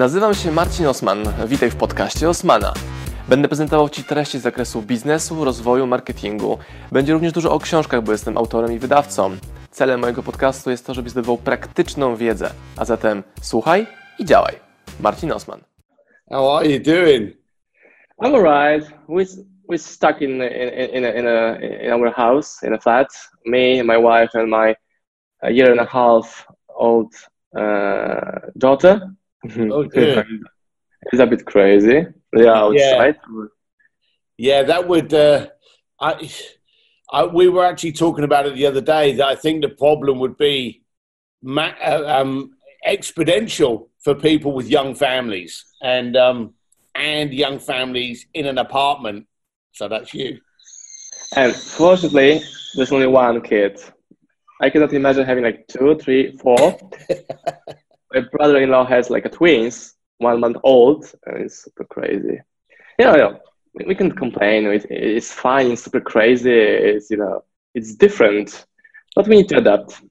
Nazywam się Marcin Osman. Witaj w podcaście Osmana. Będę prezentował Ci treści z zakresu biznesu, rozwoju, marketingu. Będzie również dużo o książkach, bo jestem autorem i wydawcą. Celem mojego podcastu jest to, żebyś zdobywał praktyczną wiedzę. A zatem słuchaj i działaj. Marcin Osman. How are you doing? I'm alright. We we stuck in in in, a, in, a, in our house in a flat. Me, my wife, and my a year and a half old uh, daughter. Oh, dear. it's a bit crazy. Yeah, outside. Yeah, yeah that would. Uh, I, I, we were actually talking about it the other day. That I think the problem would be ma- uh, um, exponential for people with young families and um, and young families in an apartment. So that's you. And fortunately, there's only one kid. I cannot imagine having like two, three, four. My brother-in-law has like a twins, one month old, and it's super crazy. You know, you know we can complain. It, it's fine. It's super crazy. It's you know, it's different, but we need to adapt.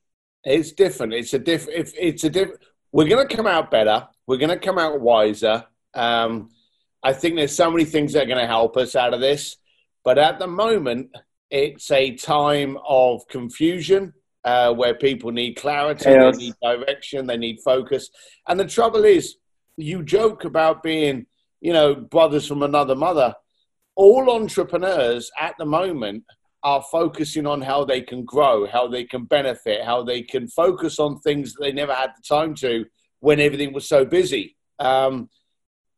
It's different. It's a diff. If it's a diff, we're gonna come out better. We're gonna come out wiser. Um, I think there's so many things that are going to help us out of this. But at the moment, it's a time of confusion uh, where people need clarity, yes. they need direction, they need focus. And the trouble is, you joke about being, you know, brothers from another mother. All entrepreneurs at the moment are focusing on how they can grow, how they can benefit, how they can focus on things that they never had the time to when everything was so busy. Um,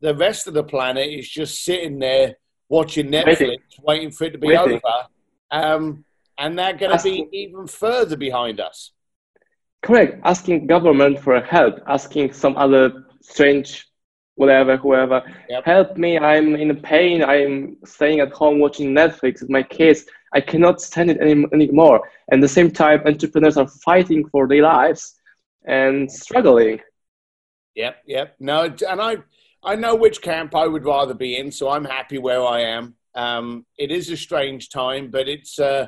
the rest of the planet is just sitting there watching Netflix, waiting, waiting for it to be waiting. over. Um, and they're going to be even further behind us. Correct. Asking government for help, asking some other strange, whatever, whoever, yep. help me. I'm in pain. I'm staying at home watching Netflix with my kids. I cannot stand it any, anymore. And at the same time, entrepreneurs are fighting for their lives and struggling. Yep, yep. No, and I, I know which camp I would rather be in, so I'm happy where I am. Um, it is a strange time, but it's. Uh,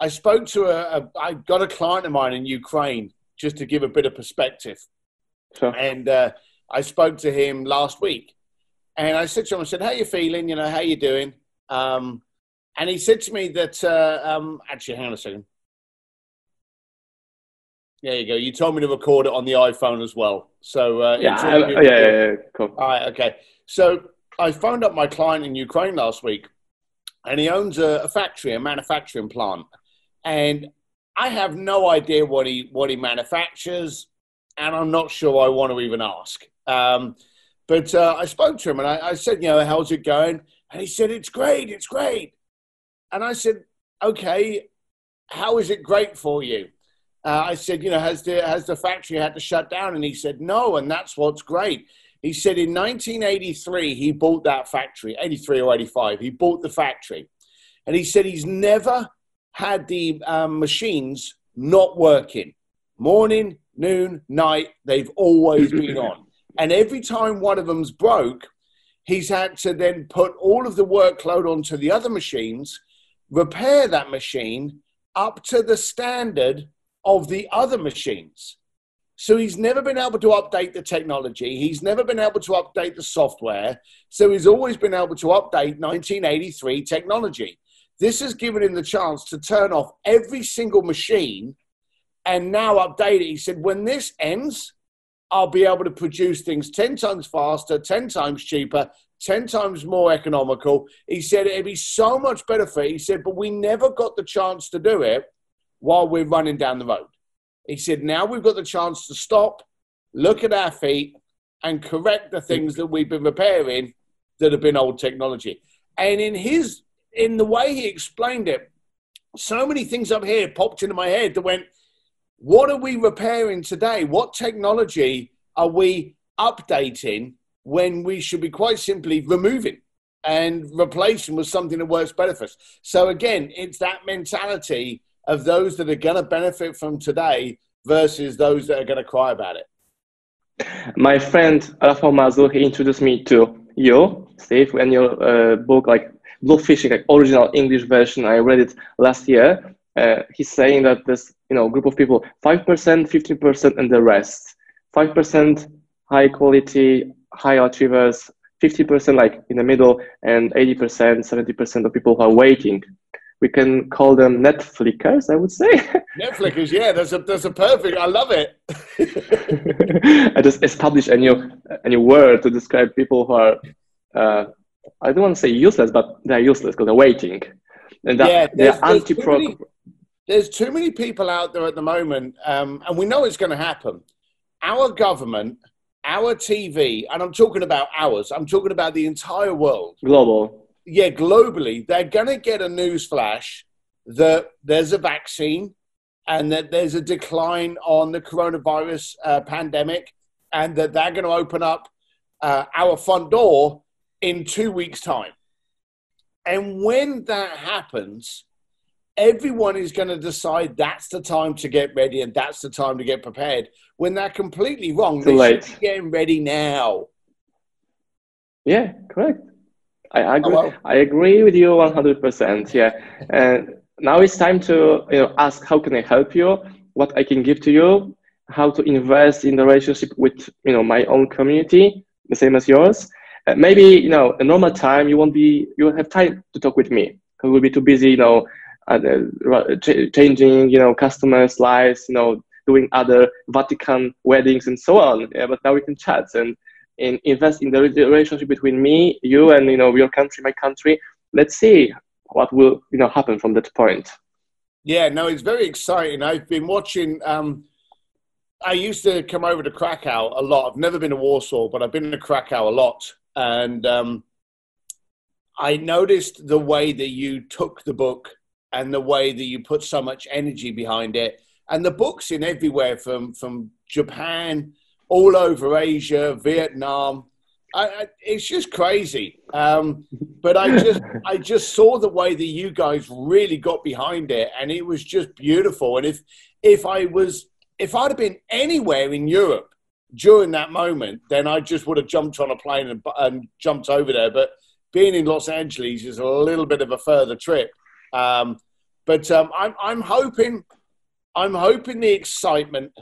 I spoke to a, a. I got a client of mine in Ukraine just to give a bit of perspective, sure. and uh, I spoke to him last week, and I said to him, I said, "How you feeling? You know, how you doing?" Um, and he said to me that. Uh, um, actually, hang on a second. There you go. You told me to record it on the iPhone as well. So uh, yeah, I, yeah, yeah, yeah, cool. All right, okay. So I phoned up my client in Ukraine last week, and he owns a, a factory, a manufacturing plant, and I have no idea what he what he manufactures, and I'm not sure I want to even ask. Um, but uh, I spoke to him and I, I, said, you know, how's it going? And he said, it's great, it's great. And I said, okay, how is it great for you? Uh, I said, you know, has the has the factory had to shut down? And he said, no, and that's what's great. He said in 1983 he bought that factory, 83 or 85. He bought the factory, and he said he's never had the um, machines not working. Morning, noon, night, they've always been on. And every time one of them's broke, he's had to then put all of the workload onto the other machines, repair that machine up to the standard of the other machines. So he's never been able to update the technology. He's never been able to update the software. So he's always been able to update 1983 technology. This has given him the chance to turn off every single machine and now update it. He said, when this ends, I'll be able to produce things 10 times faster, 10 times cheaper, 10 times more economical. He said it'd be so much better for it. He said, but we never got the chance to do it while we're running down the road. He said, now we've got the chance to stop, look at our feet, and correct the things that we've been repairing that have been old technology. And in his, in the way he explained it, so many things up here popped into my head that went, what are we repairing today? What technology are we updating when we should be quite simply removing and replacing with something that works better for us? So again, it's that mentality of those that are going to benefit from today versus those that are going to cry about it? My friend Rafael Mazur, he introduced me to you, Steve, and your uh, book, like Bluefishing, like original English version. I read it last year. Uh, he's saying that this, you know, group of people, 5%, 15%, and the rest. 5% high quality high achievers, 50% like in the middle, and 80%, 70% of people who are waiting. We can call them Netflickers, I would say. Netflickers, yeah, that's a that's a perfect. I love it. I just established a new a new word to describe people who are. Uh, I don't want to say useless, but they're useless because they're waiting, and yeah, they're anti-pro there's too many people out there at the moment, um, and we know it's going to happen. Our government, our TV, and I'm talking about ours, I'm talking about the entire world. Global. Yeah, globally, they're going to get a news flash that there's a vaccine and that there's a decline on the coronavirus uh, pandemic and that they're going to open up uh, our front door in two weeks' time. And when that happens, everyone is going to decide that's the time to get ready and that's the time to get prepared when they're completely wrong. Too they late. should be getting ready now. Yeah, correct. I agree. Oh, well. I agree with you 100%. Yeah. And now it's time to you know ask how can I help you? What I can give to you? How to invest in the relationship with you know my own community, the same as yours. Uh, maybe you know a normal time you won't be you won't have time to talk with me because we'll be too busy you know uh, changing, you know, customers' lives, you know, doing other Vatican weddings and so on. Yeah, but now we can chat and, and invest in the relationship between me, you, and you know, your country, my country. Let's see what will you know happen from that point. Yeah, no, it's very exciting. I've been watching. Um, I used to come over to Krakow a lot. I've never been to Warsaw, but I've been to Krakow a lot, and um, I noticed the way that you took the book and the way that you put so much energy behind it. And the books in everywhere from from Japan, all over Asia, Vietnam. I, I, it's just crazy. Um, but I just I just saw the way that you guys really got behind it, and it was just beautiful. And if if I was if I'd have been anywhere in Europe during that moment, then I just would have jumped on a plane and, and jumped over there. But being in Los Angeles is a little bit of a further trip. Um, but um, I'm, I'm hoping, I'm hoping the excitement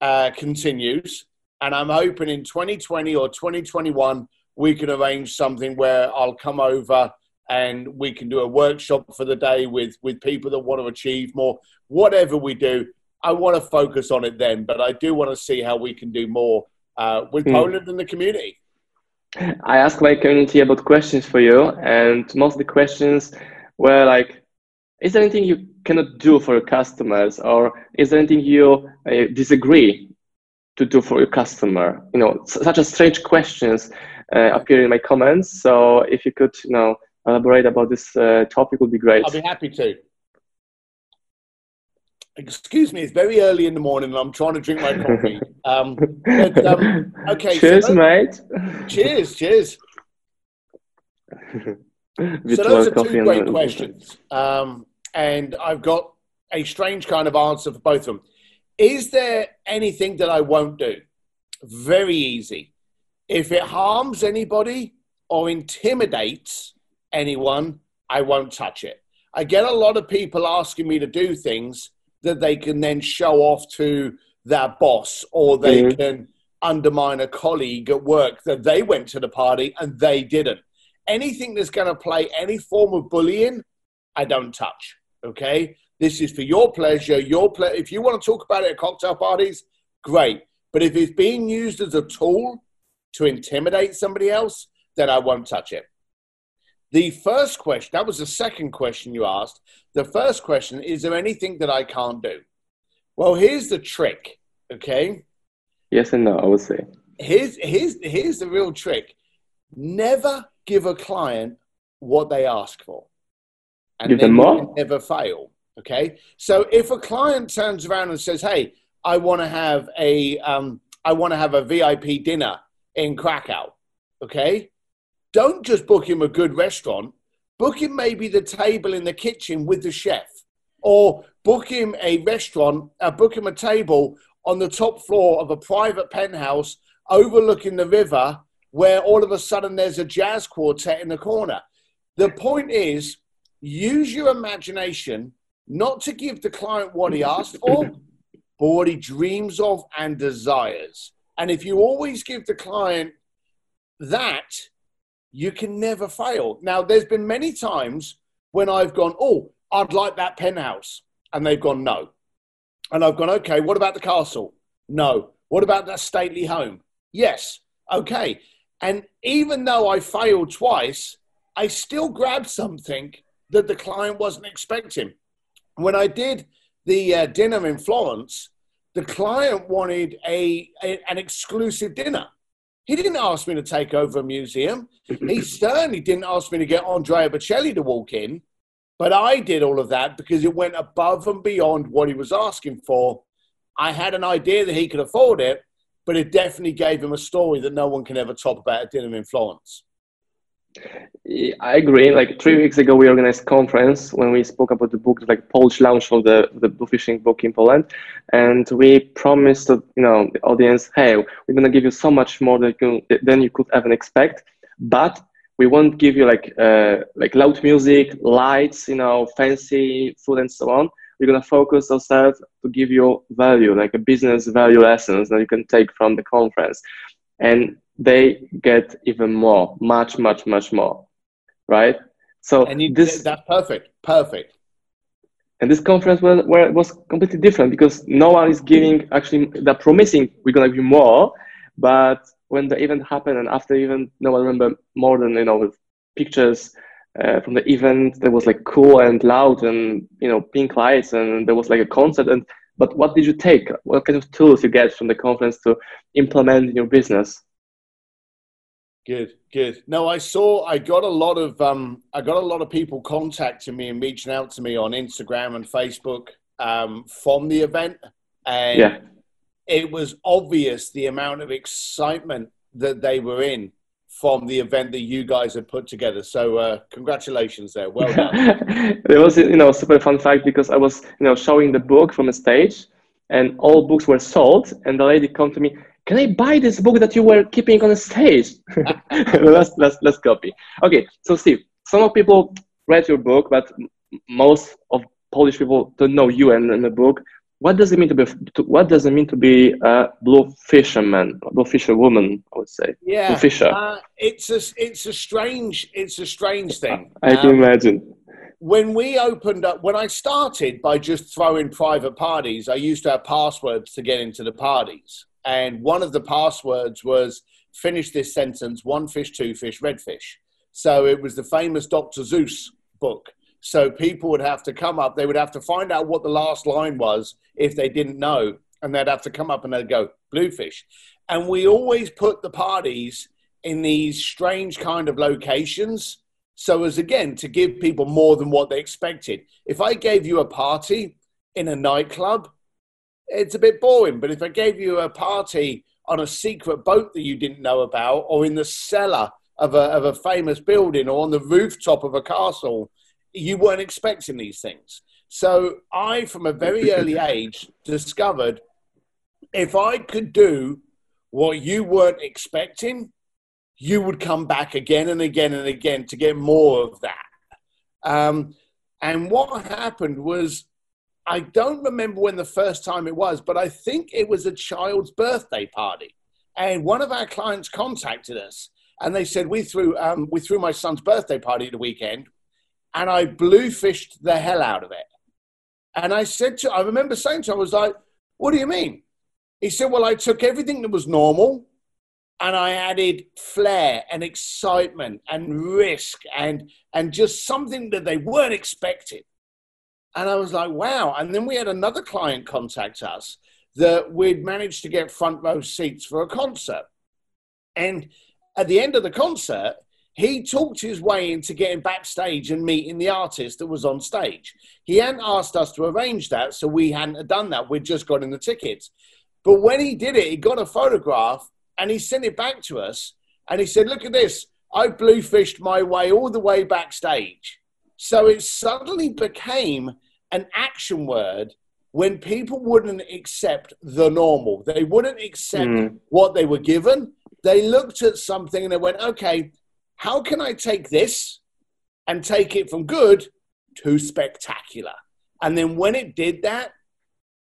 uh, continues, and I'm hoping in 2020 or 2021 we can arrange something where I'll come over and we can do a workshop for the day with with people that want to achieve more. Whatever we do, I want to focus on it then, but I do want to see how we can do more uh, with mm. Poland and the community. I asked my community about questions for you, and most of the questions were like, is there anything you cannot do for your customers or is there anything you uh, disagree to do for your customer you know such as strange questions uh, appear in my comments so if you could you know elaborate about this uh, topic would be great i'll be happy to excuse me it's very early in the morning and i'm trying to drink my coffee um, but, um, okay cheers so mate cheers cheers so those are two great questions, um, and I've got a strange kind of answer for both of them. Is there anything that I won't do? Very easy. If it harms anybody or intimidates anyone, I won't touch it. I get a lot of people asking me to do things that they can then show off to their boss or they mm-hmm. can undermine a colleague at work that they went to the party and they didn't anything that's going to play any form of bullying, I don't touch. Okay. This is for your pleasure. Your ple- If you want to talk about it at cocktail parties, great. But if it's being used as a tool to intimidate somebody else, then I won't touch it. The first question, that was the second question you asked. The first question, is there anything that I can't do? Well, here's the trick, okay? Yes and no, I would say. Here's, here's, here's the real trick. Never give a client what they ask for. And give then them more? never fail. Okay. So if a client turns around and says, Hey, I want to have a um, I want to have a VIP dinner in Krakow. Okay. Don't just book him a good restaurant. Book him maybe the table in the kitchen with the chef, or book him a restaurant. Uh, book him a table on the top floor of a private penthouse overlooking the river where all of a sudden there's a jazz quartet in the corner. The point is, use your imagination not to give the client what he asked for, but what he dreams of and desires. And if you always give the client that you can never fail. Now, there's been many times when I've gone, oh, I'd like that penthouse. And they've gone, no. And I've gone, okay, what about the castle? No. What about that stately home? Yes. Okay. And even though I failed twice, I still grabbed something that the client wasn't expecting. When I did the uh, dinner in Florence, the client wanted a, a, an exclusive dinner. He didn't ask me to take over a museum. He certainly didn't ask me to get Andrea Bocelli to walk in. But I did all of that because it went above and beyond what he was asking for. I had an idea that he could afford it, but it definitely gave him a story that no one can ever top about a dinner in Florence. I agree. Like three weeks ago, we organized conference when we spoke about the book, like Polish launch of the the fishing book in Poland, and we promised you know the audience, hey, we're gonna give you so much more than you, than you could ever expect, but we won't give you like uh, like loud music, lights, you know, fancy food and so on. We're gonna focus ourselves to give you value, like a business value lessons that you can take from the conference, and they get even more, much, much, much more, right? So and you, this that's perfect, perfect. And this conference was, where was completely different because no one is giving actually they're promising we're gonna give more, but when the event happened and after even no one remember more than you know pictures uh, from the event that was like cool and loud and you know pink lights and there was like a concert and but what did you take what kind of tools you get from the conference to implement in your business good good no i saw i got a lot of um i got a lot of people contacting me and reaching out to me on instagram and facebook um from the event and yeah it was obvious the amount of excitement that they were in from the event that you guys had put together. So uh, congratulations there. Well done. it was you know super fun fact because I was you know showing the book from a stage and all books were sold and the lady come to me can I buy this book that you were keeping on the stage? let's, let's, let's copy. Okay, so Steve, some of people read your book, but most of Polish people don't know you and, and the book what does it mean to be to, what does it mean to be a blue fisherman blue fisherwoman? i would say yeah blue fisher uh, it's a it's a strange it's a strange thing i can um, imagine when we opened up when i started by just throwing private parties i used to have passwords to get into the parties and one of the passwords was finish this sentence one fish two fish red fish so it was the famous dr seuss book so people would have to come up, they would have to find out what the last line was if they didn't know, and they'd have to come up and they'd go, Bluefish. And we always put the parties in these strange kind of locations. So, as again, to give people more than what they expected. If I gave you a party in a nightclub, it's a bit boring. But if I gave you a party on a secret boat that you didn't know about, or in the cellar of a, of a famous building, or on the rooftop of a castle, you weren't expecting these things. So I, from a very early age, discovered if I could do what you weren't expecting, you would come back again and again and again to get more of that. Um, and what happened was, I don't remember when the first time it was, but I think it was a child's birthday party. And one of our clients contacted us and they said, We threw, um, we threw my son's birthday party the weekend and I bluefished the hell out of it. And I said to, I remember saying to him, I was like, what do you mean? He said, well, I took everything that was normal and I added flair and excitement and risk and, and just something that they weren't expecting. And I was like, wow. And then we had another client contact us that we'd managed to get front row seats for a concert. And at the end of the concert, he talked his way into getting backstage and meeting the artist that was on stage. He hadn't asked us to arrange that, so we hadn't done that. We'd just gotten the tickets. But when he did it, he got a photograph and he sent it back to us. And he said, Look at this. I bluefished my way all the way backstage. So it suddenly became an action word when people wouldn't accept the normal. They wouldn't accept mm. what they were given. They looked at something and they went, okay, how can I take this and take it from good to spectacular? And then when it did that,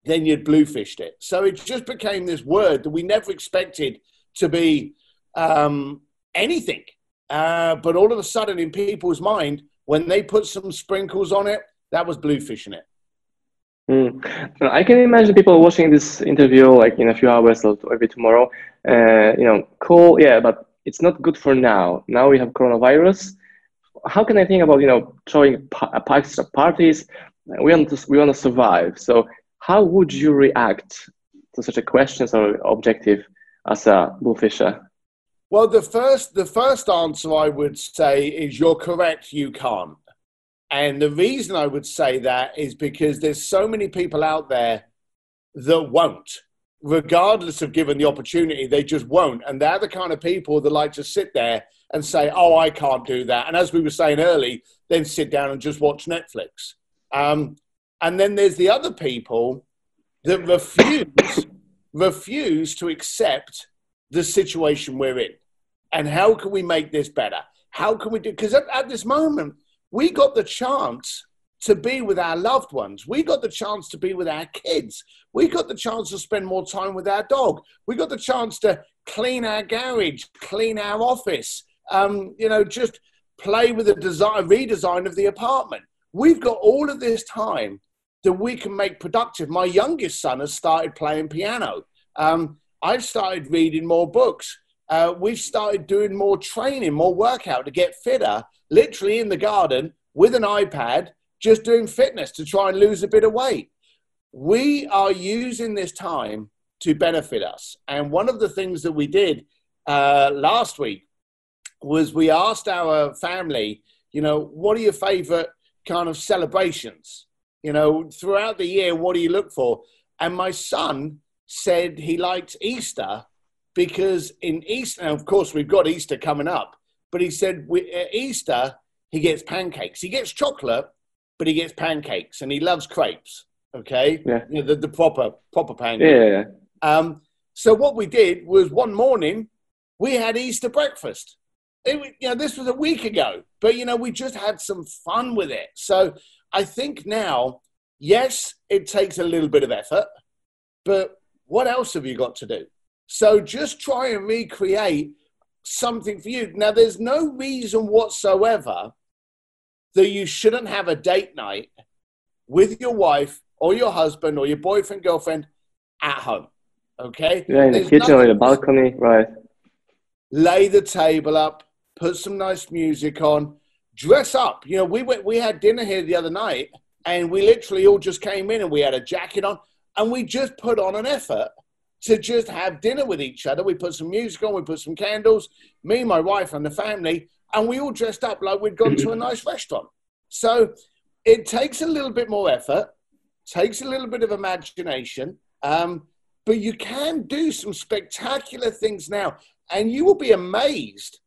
then you'd bluefished it. So it just became this word that we never expected to be um, anything. Uh, but all of a sudden, in people's mind, when they put some sprinkles on it, that was bluefishing it. Mm. I can imagine people watching this interview like in a few hours or maybe tomorrow. Uh, you know, cool, yeah, but it's not good for now. Now we have coronavirus. How can I think about you know throwing extra parties? We want to we want to survive. So how would you react to such a question or objective as a bluefisher? Well, the first the first answer I would say is you're correct. You can't. And the reason I would say that is because there's so many people out there that won't, regardless of given the opportunity, they just won't. And they're the kind of people that like to sit there and say, oh, I can't do that. And as we were saying early, then sit down and just watch Netflix. Um, and then there's the other people that refuse, refuse to accept the situation we're in. And how can we make this better? How can we do? Because at, at this moment, we got the chance to be with our loved ones. We got the chance to be with our kids. We got the chance to spend more time with our dog. We got the chance to clean our garage, clean our office, um, you know, just play with the design, redesign of the apartment. We've got all of this time that we can make productive. My youngest son has started playing piano. Um, I've started reading more books. Uh, we've started doing more training, more workout to get fitter literally in the garden with an iPad, just doing fitness to try and lose a bit of weight. We are using this time to benefit us. And one of the things that we did uh, last week was we asked our family, you know, what are your favorite kind of celebrations? You know, throughout the year, what do you look for? And my son said he liked Easter because in Easter, of course, we've got Easter coming up, but he said at Easter, he gets pancakes. He gets chocolate, but he gets pancakes and he loves crepes. Okay. Yeah. You know, the, the proper, proper pancakes. Yeah, Um, so what we did was one morning we had Easter breakfast. It, you know, this was a week ago, but you know, we just had some fun with it. So I think now, yes, it takes a little bit of effort, but what else have you got to do? So just try and recreate something for you. Now, there's no reason whatsoever that you shouldn't have a date night with your wife or your husband or your boyfriend, girlfriend at home. Okay? Yeah, in There's the kitchen or in the balcony, right? lay the table up, put some nice music on, dress up. You know, we went, we had dinner here the other night, and we literally all just came in and we had a jacket on, and we just put on an effort to just have dinner with each other. We put some music on, we put some candles, me, my wife, and the family, and we all dressed up like we'd gone to a nice restaurant. So it takes a little bit more effort, takes a little bit of imagination, um, but you can do some spectacular things now, and you will be amazed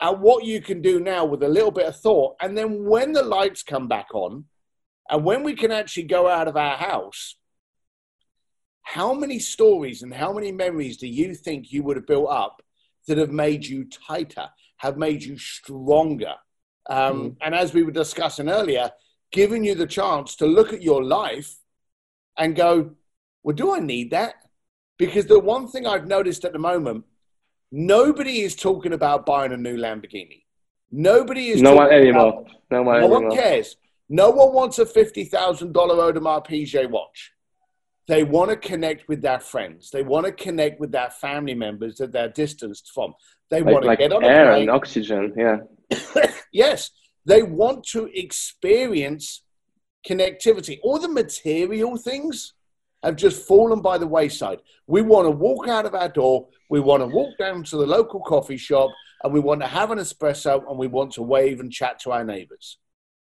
at what you can do now with a little bit of thought. And then when the lights come back on, and when we can actually go out of our house, how many stories and how many memories do you think you would have built up that have made you tighter, have made you stronger? Um, And as we were discussing earlier, giving you the chance to look at your life and go, well, do I need that? Because the one thing I've noticed at the moment, nobody is talking about buying a new Lamborghini. Nobody is No one anymore. about- No one no anymore. one cares. No one wants a fifty thousand dollar Audemars Piguet watch. They want to connect with their friends. They want to connect with their family members that they're distanced from. They Like, want to like get on a air plane. and oxygen. Yeah. yes, they want to experience connectivity. All the material things have just fallen by the wayside. We want to walk out of our door, we want to walk down to the local coffee shop, and we want to have an espresso and we want to wave and chat to our neighbors.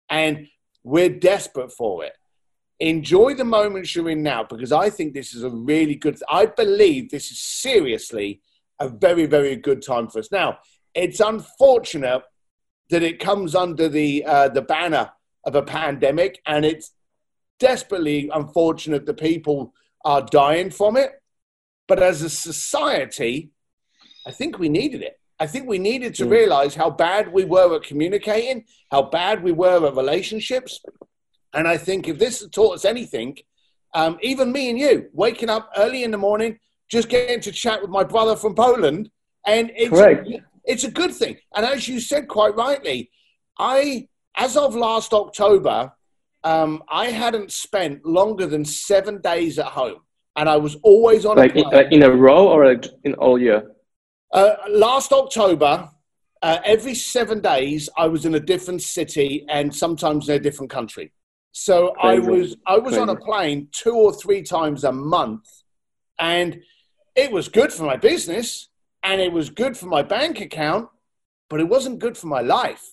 And we're desperate for it. Enjoy the moments you're in now because I think this is a really good, I believe this is seriously a very, very good time for us. Now, it's unfortunate that it comes under the uh, the banner of a pandemic, and it's desperately unfortunate that people are dying from it. But as a society, I think we needed it. I think we needed to Mm. realize how bad we were at communicating, how bad we were at relationships. And I think if this has taught us anything, um, even me and you, waking up early in the morning, just getting to chat with my brother from Poland, and it's Correct. it's a good thing. And as you said quite rightly, I, as of last October, um, I hadn't spent longer than seven days at home, and I was always on like, in, like in a row or in all year. Uh, last October, uh, every seven days, I was in a different city and sometimes in a different country. So Crazy. I was I was Crazy. on a plane two or three times a month, and it was good for my business and it was good for my bank account, but it wasn't good for my life.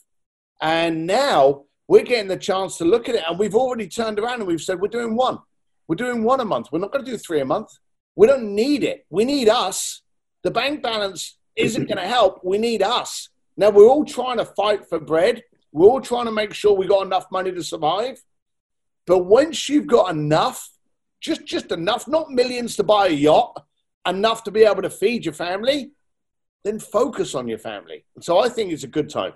And now we're getting the chance to look at it, and we've already turned around and we've said we're doing one. We're doing one a month. We're not going to do three a month. We don't need it. We need us. The bank balance isn't going to help. We need us. Now we're all trying to fight for bread. We're all trying to make sure we got enough money to survive. But once you've got enough, just just enough, not millions to buy a yacht, enough to be able to feed your family, then focus on your family. So I think it's a good time.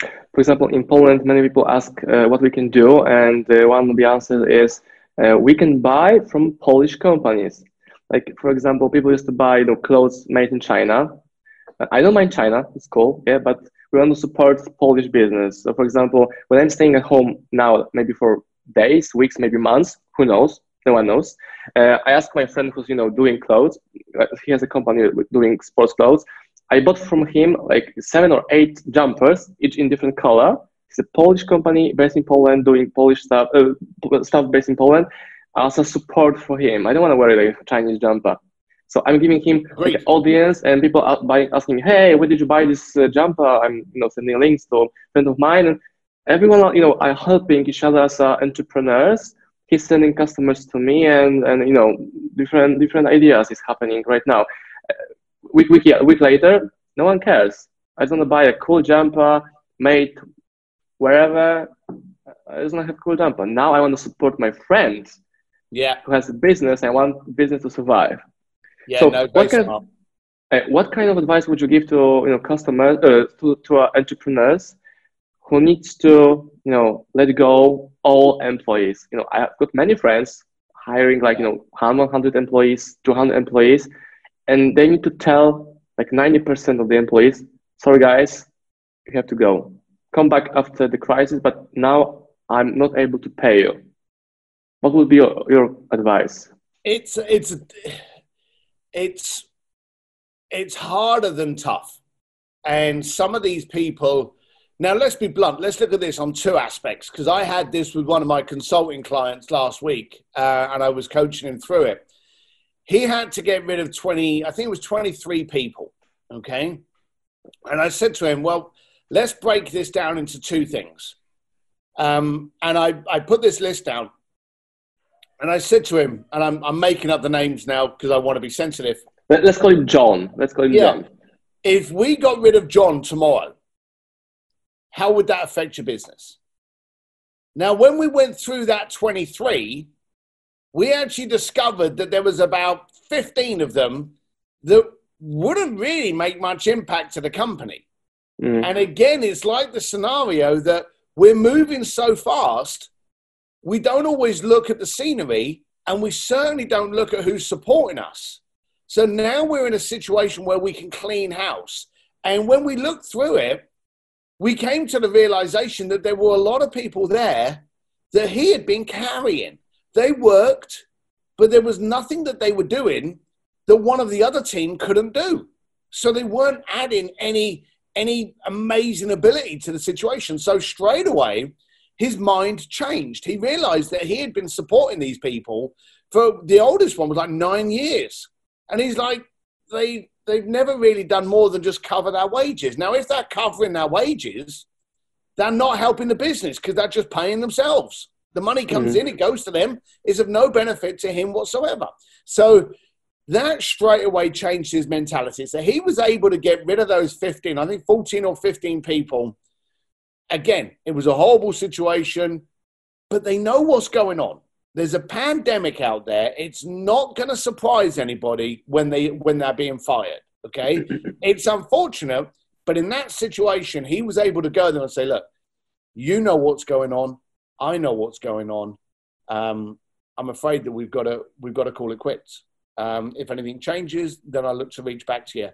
For example, in Poland, many people ask uh, what we can do, and uh, one of the answers is uh, we can buy from Polish companies. Like, for example, people used to buy you know, clothes made in China. I don't mind China; it's cool, yeah. But we want to support Polish business. So, for example, when I'm staying at home now, maybe for days, weeks, maybe months, who knows? No one knows. Uh, I asked my friend who's you know doing clothes. Uh, he has a company doing sports clothes. I bought from him like seven or eight jumpers, each in different color. It's a Polish company based in Poland, doing Polish stuff, uh, stuff based in Poland, as a support for him. I don't want to wear like a Chinese jumper. So I'm giving him like, audience, and people are buying, asking, "Hey, where did you buy this uh, jumper?" I'm, you know, sending links to a friend of mine, and everyone, you know, are helping each other as uh, entrepreneurs. He's sending customers to me, and and you know, different different ideas is happening right now week, week, a week later, no one cares. I just want to buy a cool jumper made wherever. I just want to have a cool jumper. Now I want to support my friend yeah. who has a business. I want business to survive. Yeah, so no, what kind, of, uh, what kind of advice would you give to you know customers uh, to to our entrepreneurs who needs to you know let go all employees? You know, I've got many friends hiring like you know 100 employees, 200 employees, and they need to tell like 90% of the employees, sorry guys, you have to go. Come back after the crisis, but now I'm not able to pay you. What would be your, your advice? It's it's it's it's harder than tough. And some of these people now let's be blunt, let's look at this on two aspects because I had this with one of my consulting clients last week uh, and I was coaching him through it he had to get rid of 20, I think it was 23 people. Okay. And I said to him, well, let's break this down into two things. Um, and I, I put this list down. And I said to him, and I'm, I'm making up the names now because I want to be sensitive. Let's call him John. Let's call him yeah. John. If we got rid of John tomorrow, how would that affect your business? Now, when we went through that 23, we actually discovered that there was about 15 of them that wouldn't really make much impact to the company. Mm. And again, it's like the scenario that we're moving so fast, we don't always look at the scenery and we certainly don't look at who's supporting us. So now we're in a situation where we can clean house. And when we look through it, we came to the realization that there were a lot of people there that he had been carrying. They worked, but there was nothing that they were doing that one of the other team couldn't do. So they weren't adding any any amazing ability to the situation. So straight away, his mind changed. He realized that he had been supporting these people for the oldest one was like nine years. And he's like, they they've never really done more than just cover their wages. Now, if they're covering their wages, they're not helping the business because they're just paying themselves. The money comes mm-hmm. in, it goes to them, is of no benefit to him whatsoever. So that straight away changed his mentality. So he was able to get rid of those 15, I think 14 or 15 people. Again, it was a horrible situation, but they know what's going on. There's a pandemic out there. It's not going to surprise anybody when they when they're being fired. Okay, it's unfortunate, but in that situation, he was able to go there and say, "Look, you know what's going on. I know what's going on. Um, I'm afraid that we've got to we've got to call it quits. Um, if anything changes, then I look to reach back to you.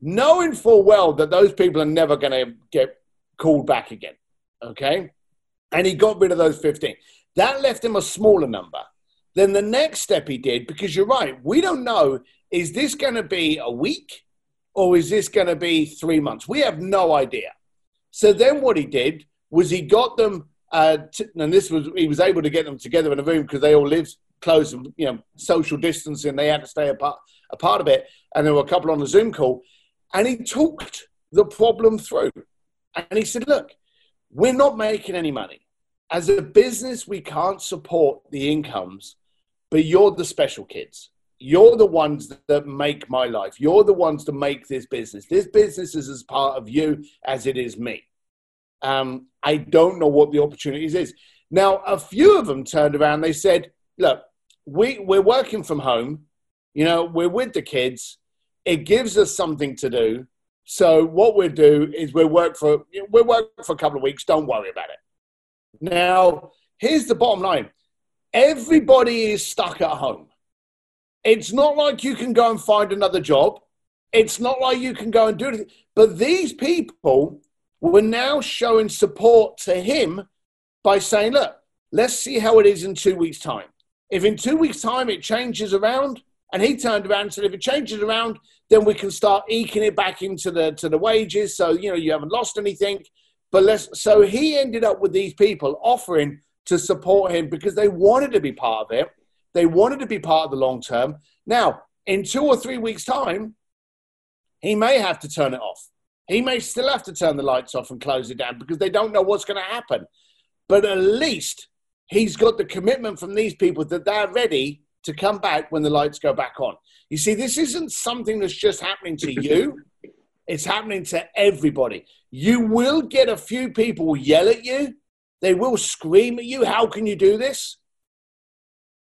knowing full well that those people are never going to get called back again. Okay. And he got rid of those 15. That left him a smaller number. Then the next step he did, because you're right, we don't know is this going to be a week or is this going to be three months? We have no idea. So then what he did was he got them, uh, and this was, he was able to get them together in a room because they all lived close and, you know, social distancing. They had to stay apart, a part of it. And there were a couple on the Zoom call. And he talked the problem through. And he said, look, we're not making any money. As a business, we can't support the incomes, but you're the special kids. You're the ones that make my life. You're the ones to make this business. This business is as part of you as it is me. Um, I don't know what the opportunities is. Now, a few of them turned around. They said, "Look, we we're working from home. You know, we're with the kids. It gives us something to do. So what we'll do is we'll work for we'll work for a couple of weeks. Don't worry about it. Now, here's the bottom line: everybody is stuck at home. It's not like you can go and find another job. It's not like you can go and do it. But these people were now showing support to him by saying, "Look, let's see how it is in two weeks' time. If in two weeks' time it changes around, and he turned around and said, if it changes around, then we can start eking it back into the to the wages. So you know you haven't lost anything. But let's. So he ended up with these people offering to support him because they wanted to be part of it. They wanted to be part of the long term. Now, in two or three weeks' time, he may have to turn it off. He may still have to turn the lights off and close it down because they don't know what's going to happen. But at least he's got the commitment from these people that they're ready to come back when the lights go back on. You see, this isn't something that's just happening to you, it's happening to everybody. You will get a few people yell at you, they will scream at you. How can you do this?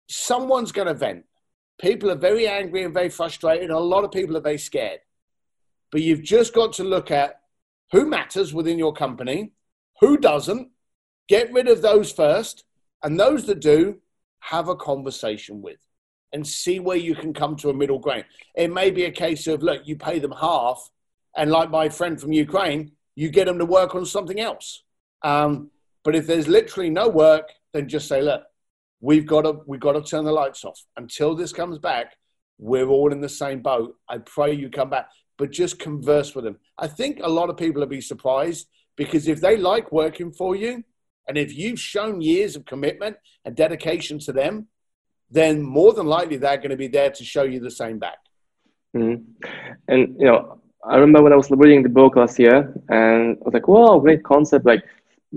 Someone's going to vent. People are very angry and very frustrated, a lot of people are very scared. But you've just got to look at who matters within your company, who doesn't, get rid of those first, and those that do, have a conversation with and see where you can come to a middle ground. It may be a case of, look, you pay them half, and like my friend from Ukraine, you get them to work on something else. Um, but if there's literally no work, then just say, look, we've got to we've got to turn the lights off until this comes back. We're all in the same boat. I pray you come back, but just converse with them. I think a lot of people will be surprised because if they like working for you, and if you've shown years of commitment and dedication to them, then more than likely they're going to be there to show you the same back. Mm-hmm. And you know, I remember when I was reading the book last year, and I was like, "Wow, great concept! Like,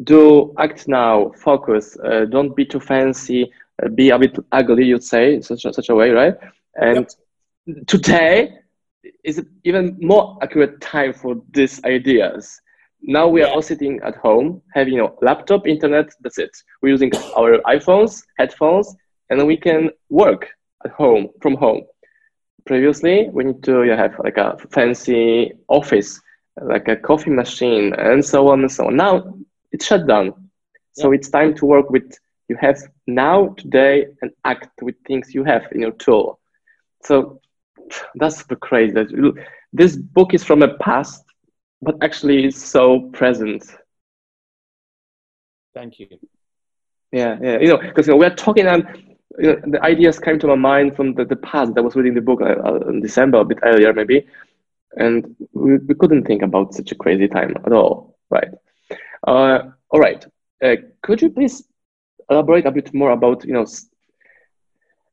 do act now, focus, uh, don't be too fancy, uh, be a bit ugly, you'd say, such a, such a way, right?" And yep. today is even more accurate time for these ideas. Now we are all sitting at home, having you know laptop, internet. That's it. We're using our iPhones, headphones, and we can work at home from home. Previously, we need to have like a fancy office, like a coffee machine, and so on and so on. Now it's shut down, so yeah. it's time to work with you have now today and act with things you have in your tool. So that's super crazy. This book is from a past, but actually is so present. Thank you. Yeah, yeah. You know, because you know, we're talking and you know, the ideas came to my mind from the, the past. I was reading the book uh, uh, in December, a bit earlier maybe, and we, we couldn't think about such a crazy time at all, right? Uh, all right. Uh, could you please elaborate a bit more about you know,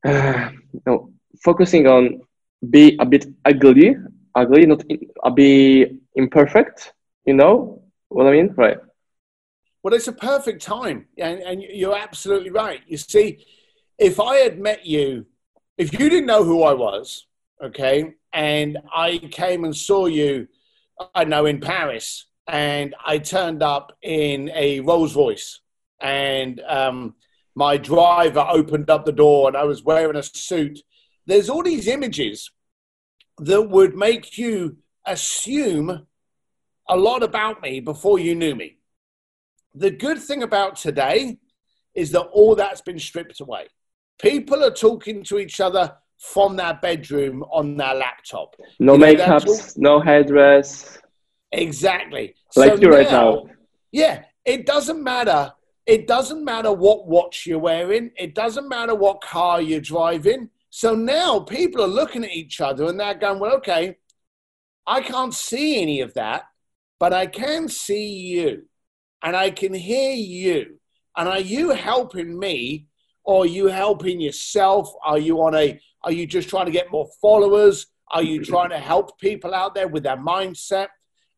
uh, you know focusing on be a bit ugly, ugly, not in, a bit imperfect. You know what I mean, right? Well, it's a perfect time, and, and you're absolutely right. You see if I had met you, if you didn't know who I was, okay, and I came and saw you, I know in Paris, and I turned up in a Rolls Royce, and um, my driver opened up the door, and I was wearing a suit. There's all these images that would make you assume a lot about me before you knew me. The good thing about today is that all that's been stripped away. People are talking to each other from their bedroom on their laptop. No You know, makeups, no headdress. Exactly. Like you right now. Yeah, it doesn't matter. It doesn't matter what watch you're wearing. It doesn't matter what car you're driving. So now people are looking at each other and they're going, well, okay, I can't see any of that, but I can see you and I can hear you. And are you helping me or are you helping yourself? Are you on a, are you just trying to get more followers? Are you trying to help people out there with their mindset?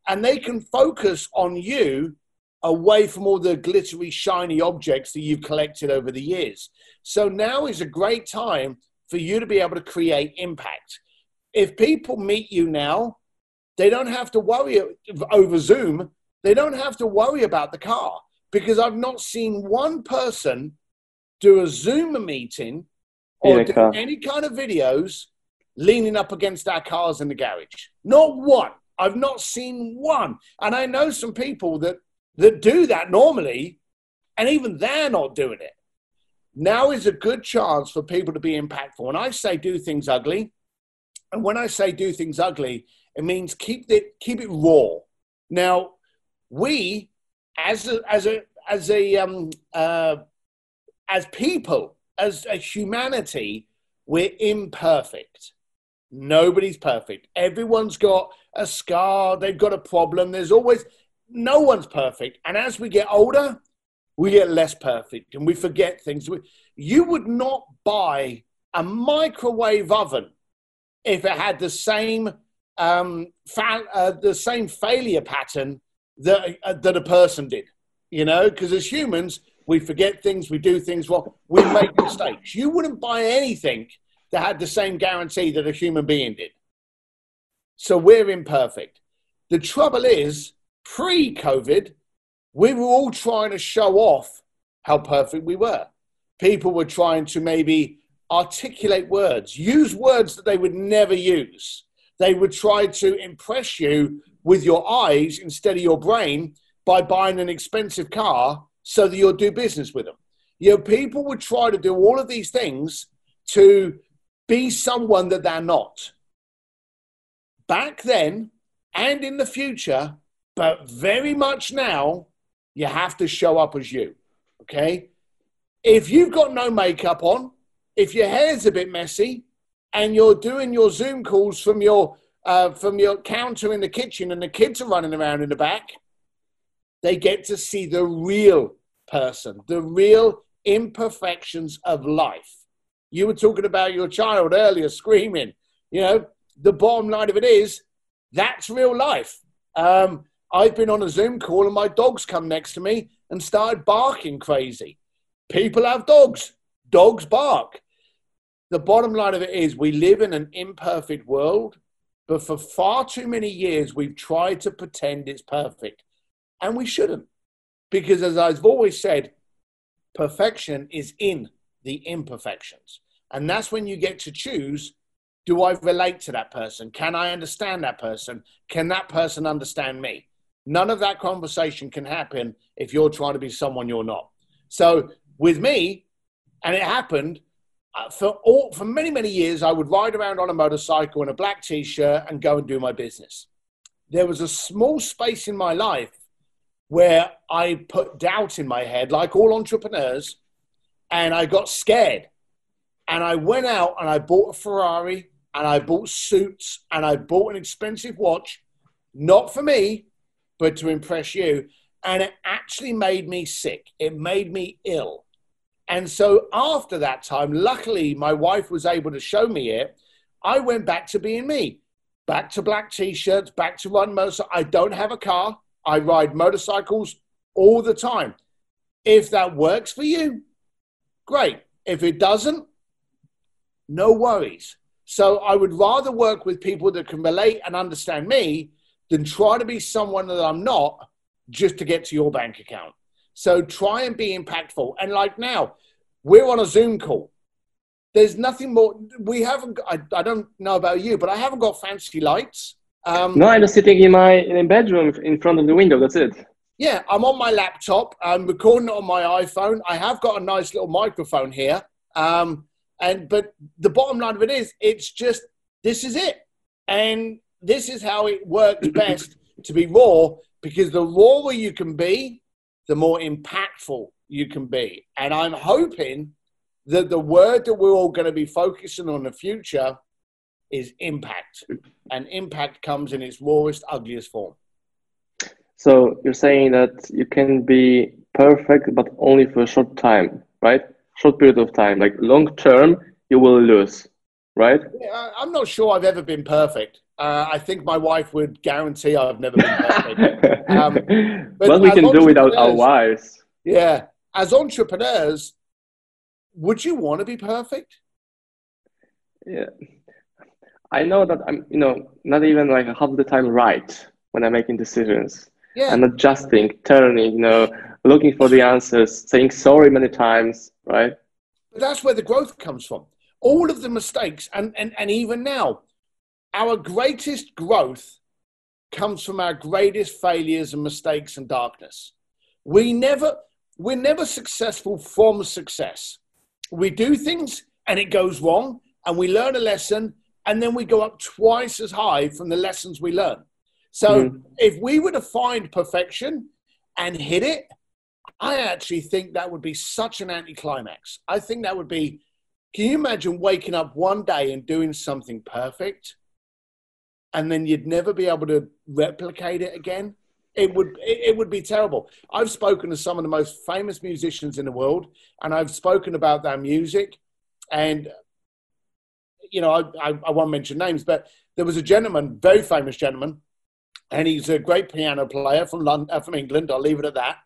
And they can focus on you away from all the glittery, shiny objects that you've collected over the years. So now is a great time for you to be able to create impact. If people meet you now, they don't have to worry over Zoom. They don't have to worry about the car because I've not seen one person do a Zoom meeting or do any kind of videos leaning up against our cars in the garage. Not one. I've not seen one. And I know some people that that do that normally, and even they're not doing it. Now is a good chance for people to be impactful. And I say do things ugly, and when I say do things ugly, it means keep it keep it raw. Now, we as a as a as a um uh as people, as a humanity, we're imperfect. Nobody's perfect. Everyone's got a scar, they've got a problem. There's always no one's perfect. And as we get older, we get less perfect and we forget things. You would not buy a microwave oven if it had the same um, fa- uh, the same failure pattern that uh, that a person did. You know, because as humans, we forget things, we do things wrong, we make mistakes. You wouldn't buy anything that had the same guarantee that a human being did. So we're imperfect. The trouble is, pre COVID, we were all trying to show off how perfect we were. People were trying to maybe articulate words, use words that they would never use. They would try to impress you with your eyes instead of your brain by buying an expensive car so that you'll do business with them. You know, people would try to do all of these things to be someone that they're not. Back then and in the future, but very much now, you have to show up as you. Okay? If you've got no makeup on, if your hair's a bit messy, and you're doing your Zoom calls from your uh, from your counter in the kitchen, and the kids are running around in the back, they get to see the real person, the real imperfections of life. You were talking about your child earlier screaming. You know, the bottom line of it is that's real life. Um, I've been on a Zoom call and my dog's come next to me and started barking crazy. People have dogs, dogs bark. The bottom line of it is we live in an imperfect world, but for far too many years we've tried to pretend it's perfect. And we shouldn't. Because as I've always said, perfection is in the imperfections. And that's when you get to choose do I relate to that person? Can I understand that person? Can that person understand me? None of that conversation can happen if you're trying to be someone you're not. So with me, and it happened uh, for all for many many years. I would ride around on a motorcycle in a black t-shirt and go and do my business. There was a small space in my life where I put doubt in my head, like all entrepreneurs, and I got scared. And I went out and I bought a Ferrari and I bought suits and I bought an expensive watch, not for me, but to impress you. And it actually made me sick. It made me ill. And so after that time, luckily, my wife was able to show me it. I went back to being me, back to black t shirts, back to run motorcycle. I don't have a car. I ride motorcycles all the time. If that works for you, great. If it doesn't, no worries. So I would rather work with people that can relate and understand me than try to be someone that I'm not just to get to your bank account. So try and be impactful. And like now, we're on a Zoom call. There's nothing more. We haven't. I, I don't know about you, but I haven't got fancy lights. Um, No, I'm just sitting in my in bedroom in front of the window. That's it. Yeah, I'm on my laptop. I'm recording it on my iPhone. I have got a nice little microphone here. Um, And but the bottom line of it is, it's just this is it, and this is how it works best to be raw because the rawer you can be, the more impactful you can be. And I'm hoping that the word that we're all going to be focusing on in the future is impact, and impact comes in its rawest, ugliest form. So you're saying that you can be perfect, but only for a short time, right? Short period of time. Like long term, you will lose, right? Yeah, I'm not sure I've ever been perfect. Uh, I think my wife would guarantee I've never been perfect. um, what we can do without our wives. Yeah. As entrepreneurs, would you want to be perfect? Yeah. I know that I'm, you know, not even like half the time right when I'm making decisions. Yeah. I'm adjusting, turning, you know, looking for the answers, saying sorry many times, right? But that's where the growth comes from. All of the mistakes, and, and, and even now, our greatest growth comes from our greatest failures and mistakes and darkness. We never, we're never successful from success. We do things and it goes wrong, and we learn a lesson, and then we go up twice as high from the lessons we learn. So mm-hmm. if we were to find perfection and hit it, I actually think that would be such an anticlimax. I think that would be. Can you imagine waking up one day and doing something perfect, and then you'd never be able to replicate it again? It would it would be terrible. I've spoken to some of the most famous musicians in the world, and I've spoken about their music, and you know I, I, I won't mention names, but there was a gentleman, very famous gentleman, and he's a great piano player from London, uh, from England. I'll leave it at that.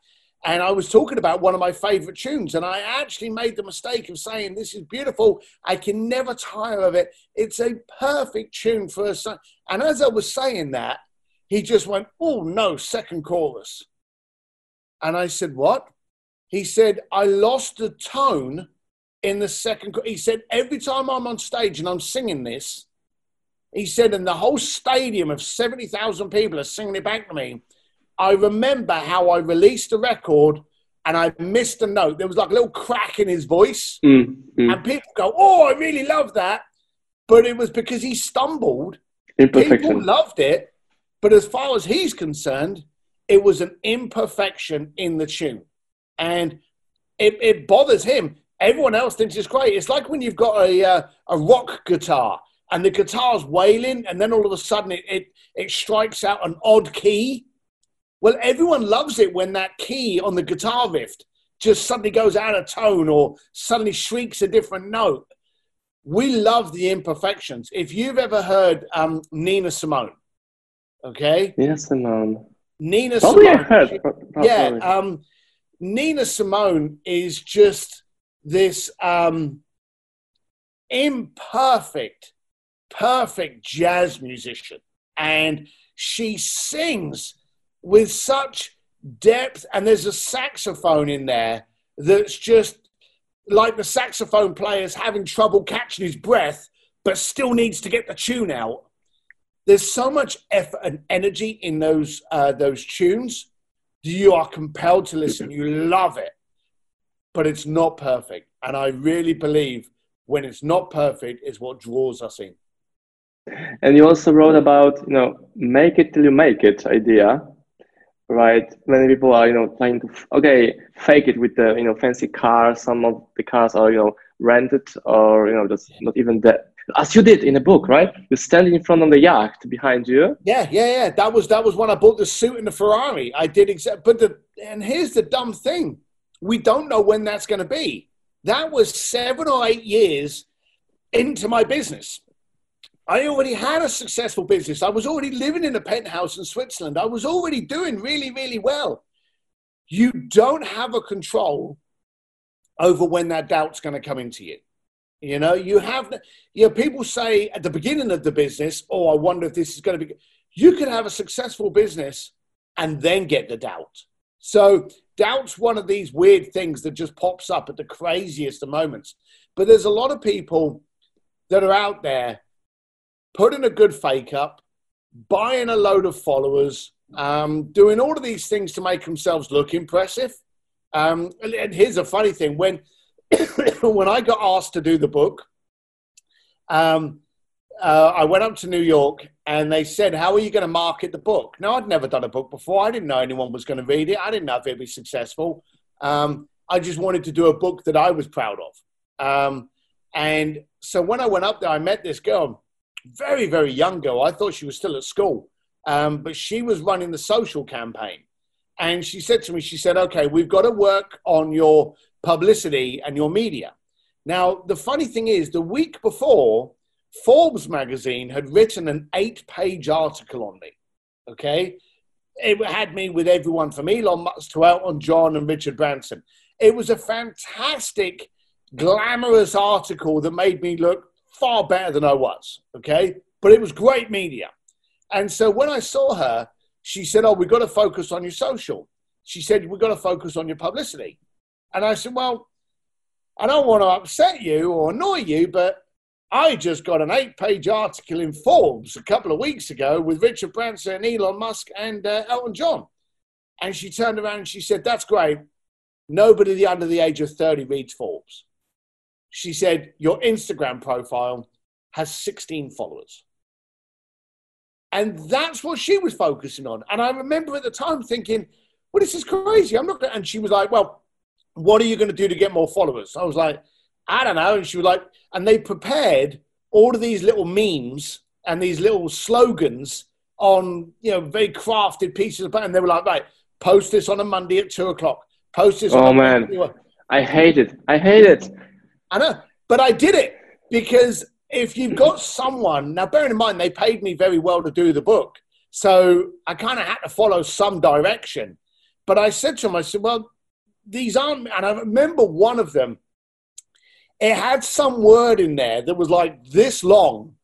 And I was talking about one of my favorite tunes, and I actually made the mistake of saying, This is beautiful. I can never tire of it. It's a perfect tune for a song. And as I was saying that, he just went, Oh, no, second chorus. And I said, What? He said, I lost the tone in the second. He said, Every time I'm on stage and I'm singing this, he said, and the whole stadium of 70,000 people are singing it back to me. I remember how I released the record and I missed a note. There was like a little crack in his voice. Mm, mm. And people go, Oh, I really love that. But it was because he stumbled. People loved it. But as far as he's concerned, it was an imperfection in the tune. And it, it bothers him. Everyone else thinks it's great. It's like when you've got a, uh, a rock guitar and the guitar's wailing, and then all of a sudden it, it, it strikes out an odd key. Well, everyone loves it when that key on the guitar riff just suddenly goes out of tone or suddenly shrieks a different note. We love the imperfections. If you've ever heard um, Nina Simone, okay? Nina Simone. Nina Probably Simone. Heard. Yeah. Um, Nina Simone is just this um, imperfect perfect jazz musician. And she sings with such depth, and there's a saxophone in there that's just like the saxophone player's having trouble catching his breath, but still needs to get the tune out. There's so much effort and energy in those uh, those tunes. You are compelled to listen. You love it, but it's not perfect. And I really believe when it's not perfect is what draws us in. And you also wrote about, you know, make it till you make it idea, right? Many people are, you know, trying to, okay, fake it with the, you know, fancy cars. Some of the cars are, you know, rented or, you know, just not even that. As you did in the book, right? You stand in front of the yacht behind you. Yeah, yeah, yeah. That was that was when I bought the suit and the Ferrari. I did exact. But the and here's the dumb thing: we don't know when that's going to be. That was seven or eight years into my business. I already had a successful business. I was already living in a penthouse in Switzerland. I was already doing really, really well. You don't have a control over when that doubt's going to come into you. You know, you have, you know, people say at the beginning of the business, oh, I wonder if this is going to be, you can have a successful business and then get the doubt. So doubt's one of these weird things that just pops up at the craziest of moments. But there's a lot of people that are out there putting a good fake up, buying a load of followers, um, doing all of these things to make themselves look impressive. Um, and here's a funny thing: when when I got asked to do the book, um, uh, I went up to New York and they said, How are you going to market the book? Now, I'd never done a book before. I didn't know anyone was going to read it. I didn't know if it'd be successful. Um, I just wanted to do a book that I was proud of. Um, and so when I went up there, I met this girl, very, very young girl. I thought she was still at school, um, but she was running the social campaign. And she said to me, She said, Okay, we've got to work on your publicity and your media. Now, the funny thing is, the week before, Forbes magazine had written an eight page article on me. Okay. It had me with everyone from Elon Musk to Elton John and Richard Branson. It was a fantastic, glamorous article that made me look far better than I was. Okay. But it was great media. And so when I saw her, she said, Oh, we've got to focus on your social. She said, We've got to focus on your publicity. And I said, Well, I don't want to upset you or annoy you, but I just got an eight page article in Forbes a couple of weeks ago with Richard Branson, and Elon Musk, and uh, Elton John. And she turned around and she said, That's great. Nobody under the age of 30 reads Forbes. She said, Your Instagram profile has 16 followers. And that's what she was focusing on. And I remember at the time thinking, Well, this is crazy. I'm not going And she was like, Well, what are you going to do to get more followers? I was like, I don't know. And she was like, and they prepared all of these little memes and these little slogans on, you know, very crafted pieces of, and they were like, right, post this on a Monday at two o'clock. Post this. Oh man, I hate it. I hate it. I know, but I did it because if you've got someone now, bearing in mind they paid me very well to do the book, so I kind of had to follow some direction. But I said to them, I said, well, these aren't, and I remember one of them it had some word in there that was like this long,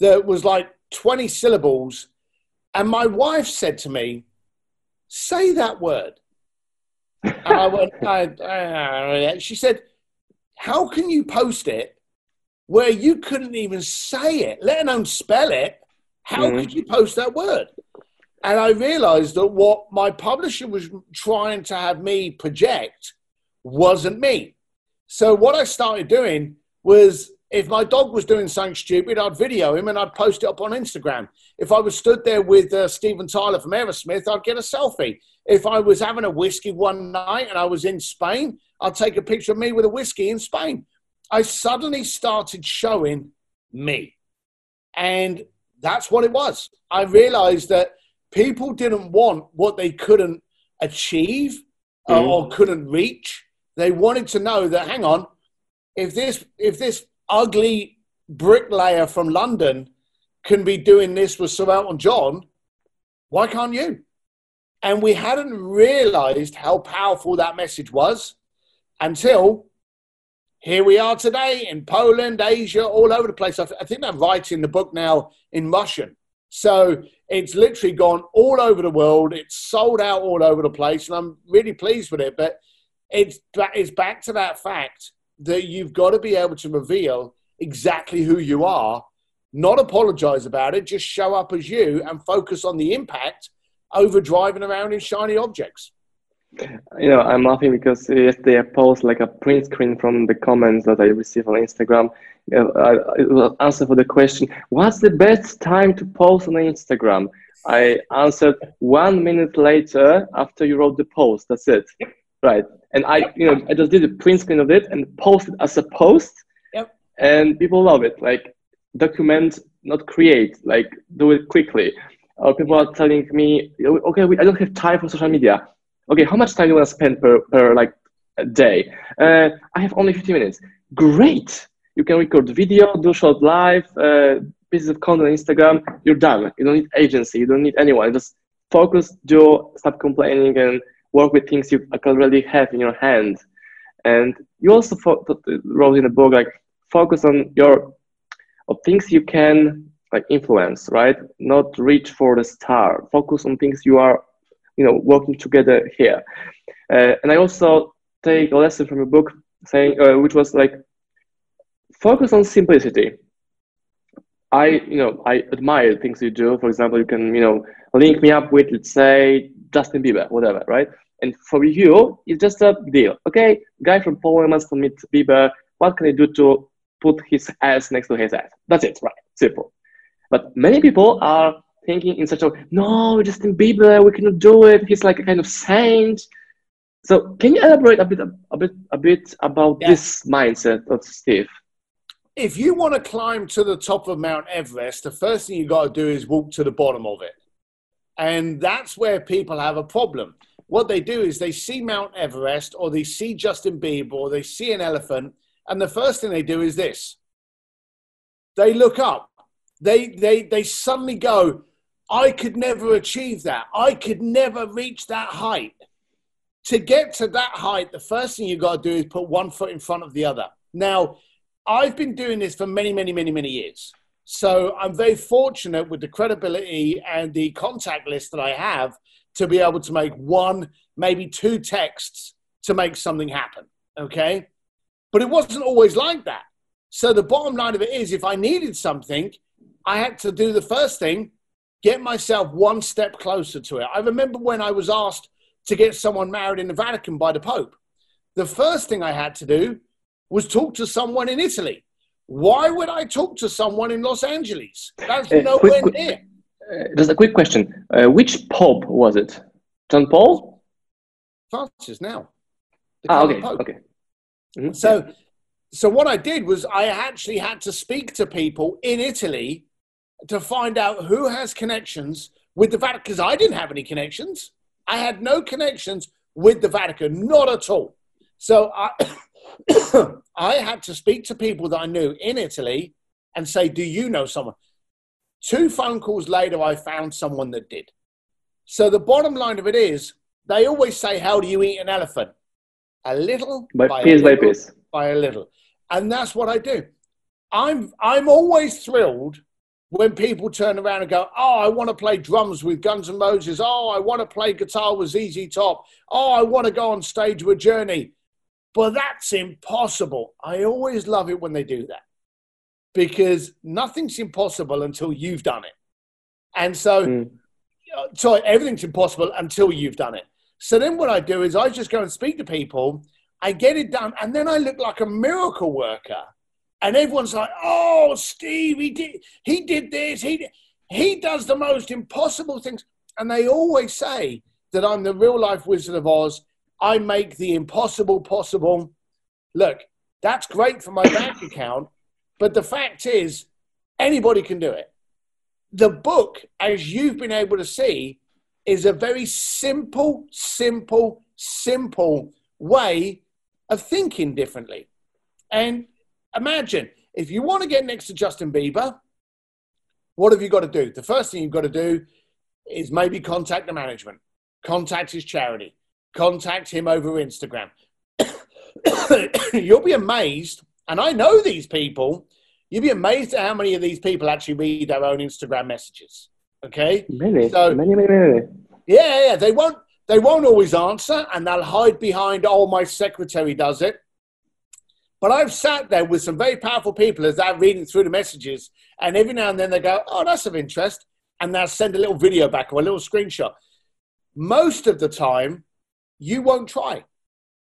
that was like 20 syllables. And my wife said to me, Say that word. and I went, I, she said, How can you post it where you couldn't even say it, let alone spell it? How mm-hmm. could you post that word? And I realized that what my publisher was trying to have me project wasn't me. So what I started doing was if my dog was doing something stupid, I'd video him and I'd post it up on Instagram. If I was stood there with uh, Steven Tyler from Aerosmith, I'd get a selfie. If I was having a whiskey one night and I was in Spain, I'd take a picture of me with a whiskey in Spain. I suddenly started showing me. And that's what it was. I realized that people didn't want what they couldn't achieve mm. or couldn't reach. They wanted to know that, hang on, if this, if this ugly bricklayer from London can be doing this with Sir Elton John, why can't you? And we hadn't realized how powerful that message was until here we are today in Poland, Asia, all over the place. I, th- I think I'm writing the book now in Russian. So it's literally gone all over the world. It's sold out all over the place, and I'm really pleased with it. But it's it's back to that fact that you've got to be able to reveal exactly who you are, not apologize about it, just show up as you and focus on the impact over driving around in shiny objects. You know, I'm laughing because yesterday I posted like a print screen from the comments that I received on Instagram. I will answer for the question, what's the best time to post on Instagram? I answered one minute later after you wrote the post. That's it. Right. And I, you know, I just did a print screen of it and posted as a post. Yep. And people love it. Like document, not create. Like do it quickly. Uh, people are telling me, okay, we, I don't have time for social media. Okay, how much time do you want to spend per, per like a day? Uh, I have only 50 minutes. Great. You can record video, do short live, uh, pieces of content on Instagram. You're done. You don't need agency. You don't need anyone. Just focus, do, stop complaining, and work with things you already have in your hand. And you also wrote in the book like focus on your of things you can like influence, right? Not reach for the star. Focus on things you are, you know, working together here. Uh, and I also take a lesson from a book saying, uh, which was like, focus on simplicity. I, you know, I admire things you do. For example, you can, you know, link me up with, let's say, Justin Bieber, whatever, right? And for you, it's just a deal. Okay, guy from Poland wants to meet Bieber. What can I do to put his ass next to his ass? That's it, right? Simple. But many people are thinking in such a way, no, Justin Bieber, we cannot do it. He's like a kind of saint. So can you elaborate a bit, a bit, a bit about yeah. this mindset of Steve? If you want to climb to the top of Mount Everest, the first thing you got to do is walk to the bottom of it, and that's where people have a problem. What they do is they see Mount Everest, or they see Justin Bieber, or they see an elephant, and the first thing they do is this: they look up. They they they suddenly go, "I could never achieve that. I could never reach that height." to get to that height, the first thing you've got to do is put one foot in front of the other. Now, I've been doing this for many, many, many, many years. So I'm very fortunate with the credibility and the contact list that I have to be able to make one, maybe two texts to make something happen. Okay. But it wasn't always like that. So the bottom line of it is if I needed something, I had to do the first thing, get myself one step closer to it. I remember when I was asked to get someone married in the Vatican by the Pope. The first thing I had to do was talk to someone in Italy. Why would I talk to someone in Los Angeles? That's uh, nowhere quick, near. Uh, just a quick question. Uh, which Pope was it? John Paul? Francis now. Ah, okay. Pope. Okay. Mm-hmm. So, so what I did was I actually had to speak to people in Italy to find out who has connections with the Vatican because I didn't have any connections. I had no connections with the Vatican, not at all. So I, I had to speak to people that I knew in Italy and say, Do you know someone? Two phone calls later, I found someone that did. So the bottom line of it is, they always say, How do you eat an elephant? A little by, by piece by piece. By a little. And that's what I do. I'm, I'm always thrilled when people turn around and go, Oh, I want to play drums with Guns N' Roses. Oh, I want to play guitar with ZZ Top. Oh, I want to go on stage with Journey. But that's impossible. I always love it when they do that because nothing's impossible until you've done it. And so, mm. sorry, everything's impossible until you've done it. So then what I do is I just go and speak to people, I get it done, and then I look like a miracle worker and everyone's like, "Oh, Steve, he did, he did this, he he does the most impossible things," and they always say that I'm the real life Wizard of Oz. I make the impossible possible. Look, that's great for my bank account, but the fact is, anybody can do it. The book, as you've been able to see, is a very simple, simple, simple way of thinking differently. And imagine if you want to get next to Justin Bieber, what have you got to do? The first thing you've got to do is maybe contact the management, contact his charity, contact him over Instagram. You'll be amazed, and I know these people. You'll be amazed at how many of these people actually read their own Instagram messages. Okay, many, so, many, many, many. Yeah, yeah, they won't. They won't always answer, and they'll hide behind, "Oh, my secretary does it." But I've sat there with some very powerful people as they're reading through the messages, and every now and then they go, "Oh, that's of interest," and they'll send a little video back or a little screenshot. Most of the time, you won't try.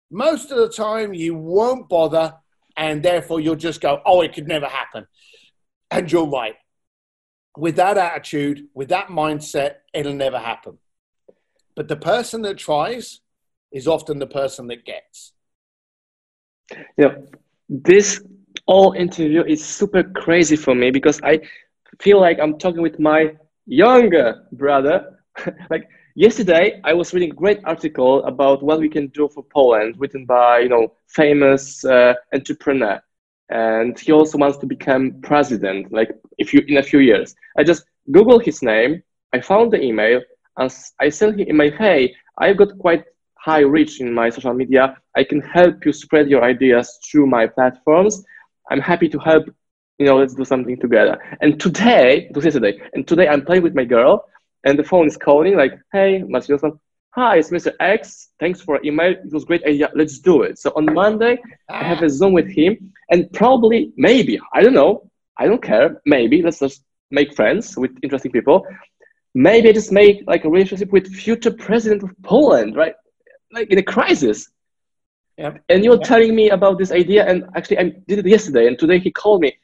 Most of the time, you won't bother, and therefore you'll just go, "Oh, it could never happen," and you're right. With that attitude, with that mindset, it'll never happen. But the person that tries is often the person that gets. Yeah, this whole interview is super crazy for me because I feel like I'm talking with my younger brother. like yesterday, I was reading a great article about what we can do for Poland, written by you know famous uh, entrepreneur, and he also wants to become president. Like if you in a few years, I just googled his name. I found the email, and I sent him email. Hey, I've got quite high reach in my social media. I can help you spread your ideas through my platforms. I'm happy to help. You know, let's do something together. And today, yesterday, and today I'm playing with my girl, and the phone is calling like, "Hey, Marcin Hi, it's Mr. X. Thanks for email. It was great idea. Let's do it. So on Monday, I have a Zoom with him, and probably, maybe, I don't know, I don't care. Maybe let's just make friends with interesting people. Maybe I just make like a relationship with future president of Poland, right? Like in a crisis. Yep. And you're Yep. telling me about this idea, and actually I did it yesterday, and today he called me,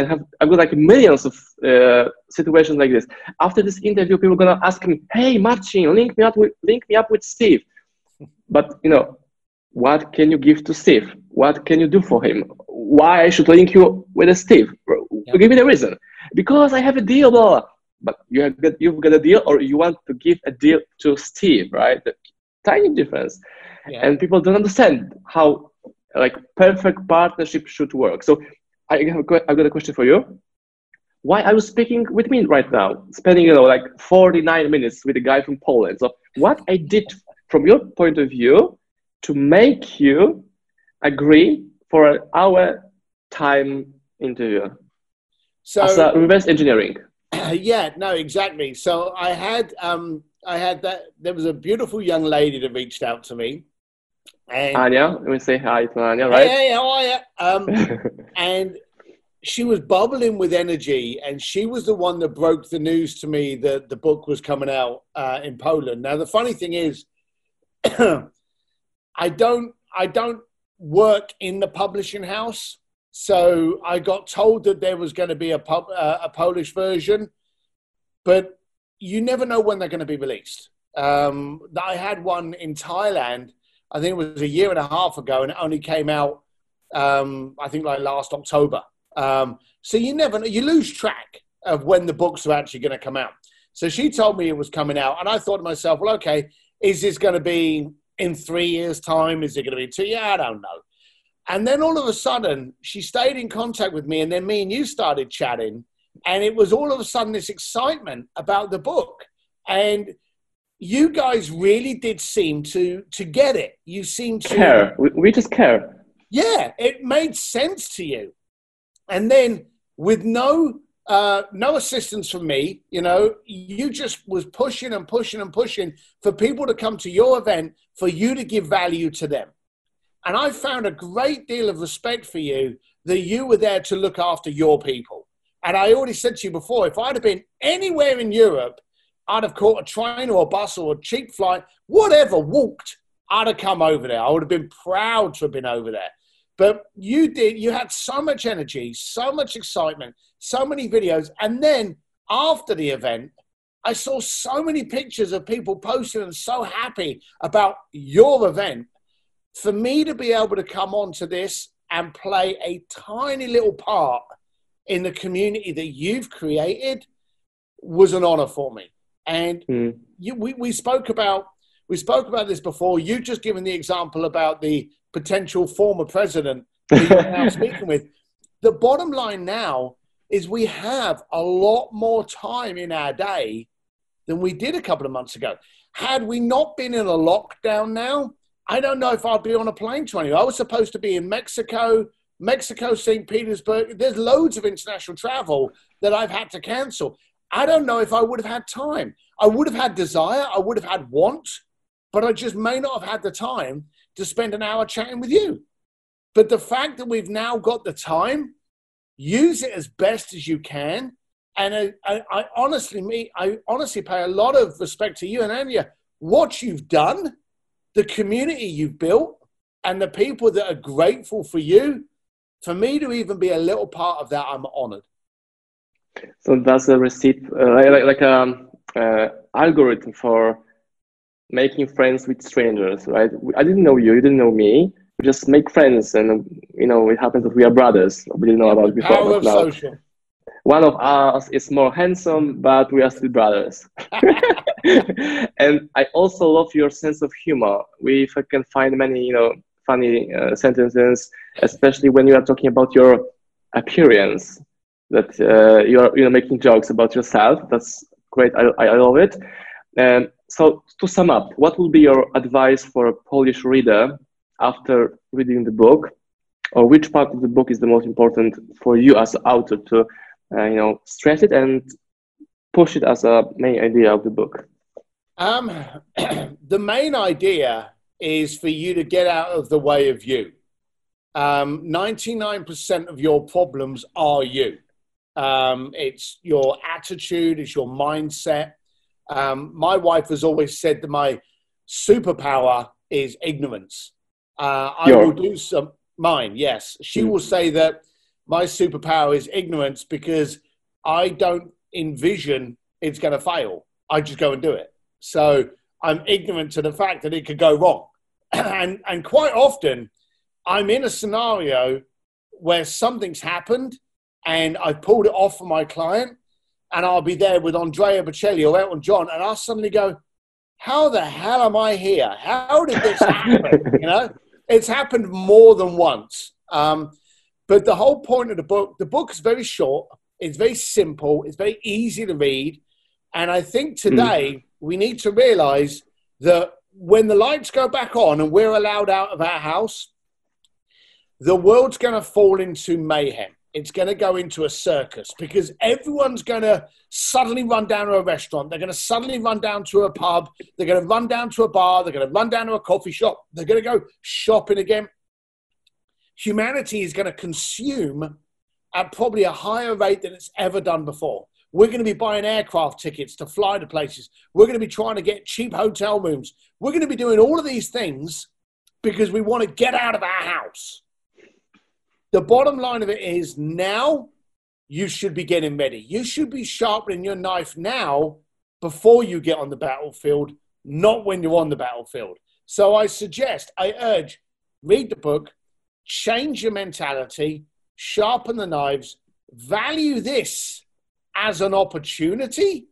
and have I've got like millions of uh, situations like this. After this interview, people are gonna ask me, "Hey, Marcin, link me up with link me up with Steve." But you know, what can you give to Steve? What can you do for him? Why I should link you with a Steve? Yeah. Give me the reason. Because I have a deal, blah. blah. But you have got, you've got a deal, or you want to give a deal to Steve, right? The tiny difference Yeah. and people don't understand how like perfect partnership should work so i have a, i've got a question for you. Why are you speaking with me right now? Spending you know like 49 minutes with a guy from poland. So what i did from your point of view to make you agree for an hour time interview? So as a reverse engineering. Yeah, no, exactly. So I had um I had that there was a beautiful young lady that reached out to me. And anya we say hi to anya right Hey, hey, how are you? Um and she was bubbling with energy and she was the one that broke the news to me that the book was coming out uh, in Poland. Now the funny thing is I don't I don't work in the publishing house. So I got told that there was going to be a pub, uh, a Polish version, but you never know when they're going to be released. Um, I had one in Thailand. I think it was a year and a half ago, and it only came out. Um, I think like last October. Um, so you never. You lose track of when the books are actually going to come out. So she told me it was coming out, and I thought to myself, well, okay, is this going to be in three years' time? Is it going to be two? Yeah, I don't know. And then all of a sudden, she stayed in contact with me, and then me and you started chatting, and it was all of a sudden this excitement about the book, and you guys really did seem to to get it. You seem to care we, we just care yeah, it made sense to you. And then with no uh, no assistance from me, you know, you just was pushing and pushing and pushing for people to come to your event for you to give value to them. And I found a great deal of respect for you that you were there to look after your people. And I already said to you before, if I'd have been anywhere in Europe, I'd have caught a train or a bus or a cheap flight, whatever, walked, I'd have come over there. I would have been proud to have been over there. But you did, you had so much energy, so much excitement, so many videos. And then after the event, I saw so many pictures of people posting and so happy about your event. For me to be able to come onto this and play a tiny little part in the community that you've created was an honor for me. And Mm. you, we, we spoke about we spoke about this before. You just given the example about the potential former president who you're now speaking with. The bottom line now is we have a lot more time in our day than we did a couple of months ago. Had we not been in a lockdown now, I don't know if I'd be on a plane to anywhere. I was supposed to be in Mexico, Mexico, St. Petersburg. There's loads of international travel that I've had to cancel. I don't know if I would have had time. I would have had desire, I would have had want, but I just may not have had the time to spend an hour chatting with you. But the fact that we've now got the time, use it as best as you can. And I, I, I honestly, me, I honestly pay a lot of respect to you and Anya. What you've done, the community you've built, and the people that are grateful for you. For me to even be a little part of that, I'm honored. So that's a receipt, uh, like, like, a uh, algorithm for making friends with strangers, right? I didn't know you, you didn't know me. We just make friends, and you know, it happens that we are brothers. We didn't know about before. Power of now social. one of us is more handsome, but we are still brothers. and I also love your sense of humor. We if I can find many, you know, funny uh, sentences, especially when you are talking about your appearance. That uh, you are, you know, making jokes about yourself. That's great. I, I love it. And so, to sum up, what would be your advice for a Polish reader after reading the book, or which part of the book is the most important for you as an author to, uh, you know, stress it and push it as a main idea of the book? Um, the main idea is for you to get out of the way of you. Um, 99% of your problems are you. Um, it's your attitude, it's your mindset. Um, my wife has always said that my superpower is ignorance. Uh, I will do some mine. Yes, she mm. will say that my superpower is ignorance because I don't envision it's going to fail. I just go and do it. So I'm ignorant to the fact that it could go wrong. and, and quite often, I'm in a scenario where something's happened and I pulled it off for my client, and I'll be there with Andrea Bocelli or Elton John, and I'll suddenly go, How the hell am I here? How did this happen? you know, it's happened more than once. Um, but the whole point of the book, the book is very short, it's very simple, it's very easy to read. And I think today mm. we need to realize that when the lights go back on and we're allowed out of our house, the world's going to fall into mayhem. It's going to go into a circus because everyone's going to suddenly run down to a restaurant. They're going to suddenly run down to a pub. They're going to run down to a bar. They're going to run down to a coffee shop. They're going to go shopping again. Humanity is going to consume at probably a higher rate than it's ever done before. We're going to be buying aircraft tickets to fly to places. We're going to be trying to get cheap hotel rooms. We're going to be doing all of these things because we want to get out of our house. The bottom line of it is now you should be getting ready. You should be sharpening your knife now before you get on the battlefield, not when you're on the battlefield. So I suggest, I urge, read the book, change your mentality, sharpen the knives, value this as an opportunity,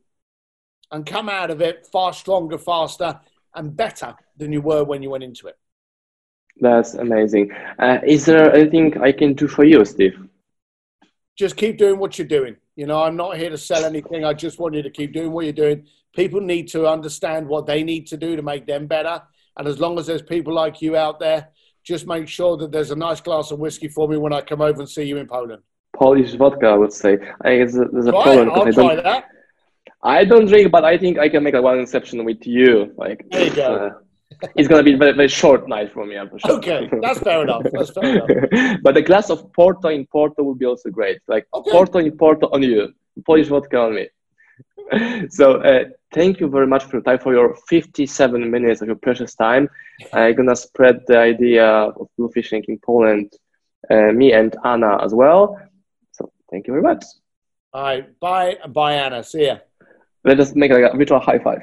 and come out of it far stronger, faster, and better than you were when you went into it. That's amazing. Uh, is there anything I can do for you, Steve? Just keep doing what you're doing. You know, I'm not here to sell anything. I just want you to keep doing what you're doing. People need to understand what they need to do to make them better. And as long as there's people like you out there, just make sure that there's a nice glass of whiskey for me when I come over and see you in Poland. Polish vodka, I would say. I, a, there's a problem. I'll I try that. I don't drink, but I think I can make a one exception with you. Like, there you go. Uh, it's gonna be a very, very short night for me, I'm sure. Okay, that's fair enough. That's fair enough. but a glass of Porto in Porto would be also great. Like okay. Porto in Porto on you, Polish vodka on me. so uh, thank you very much for your time for your 57 minutes of your precious time. I'm gonna spread the idea of Bluefishing in Poland, uh, me and Anna as well. So thank you very much. All right, bye, bye, Anna. See ya. Let us make like a virtual high five.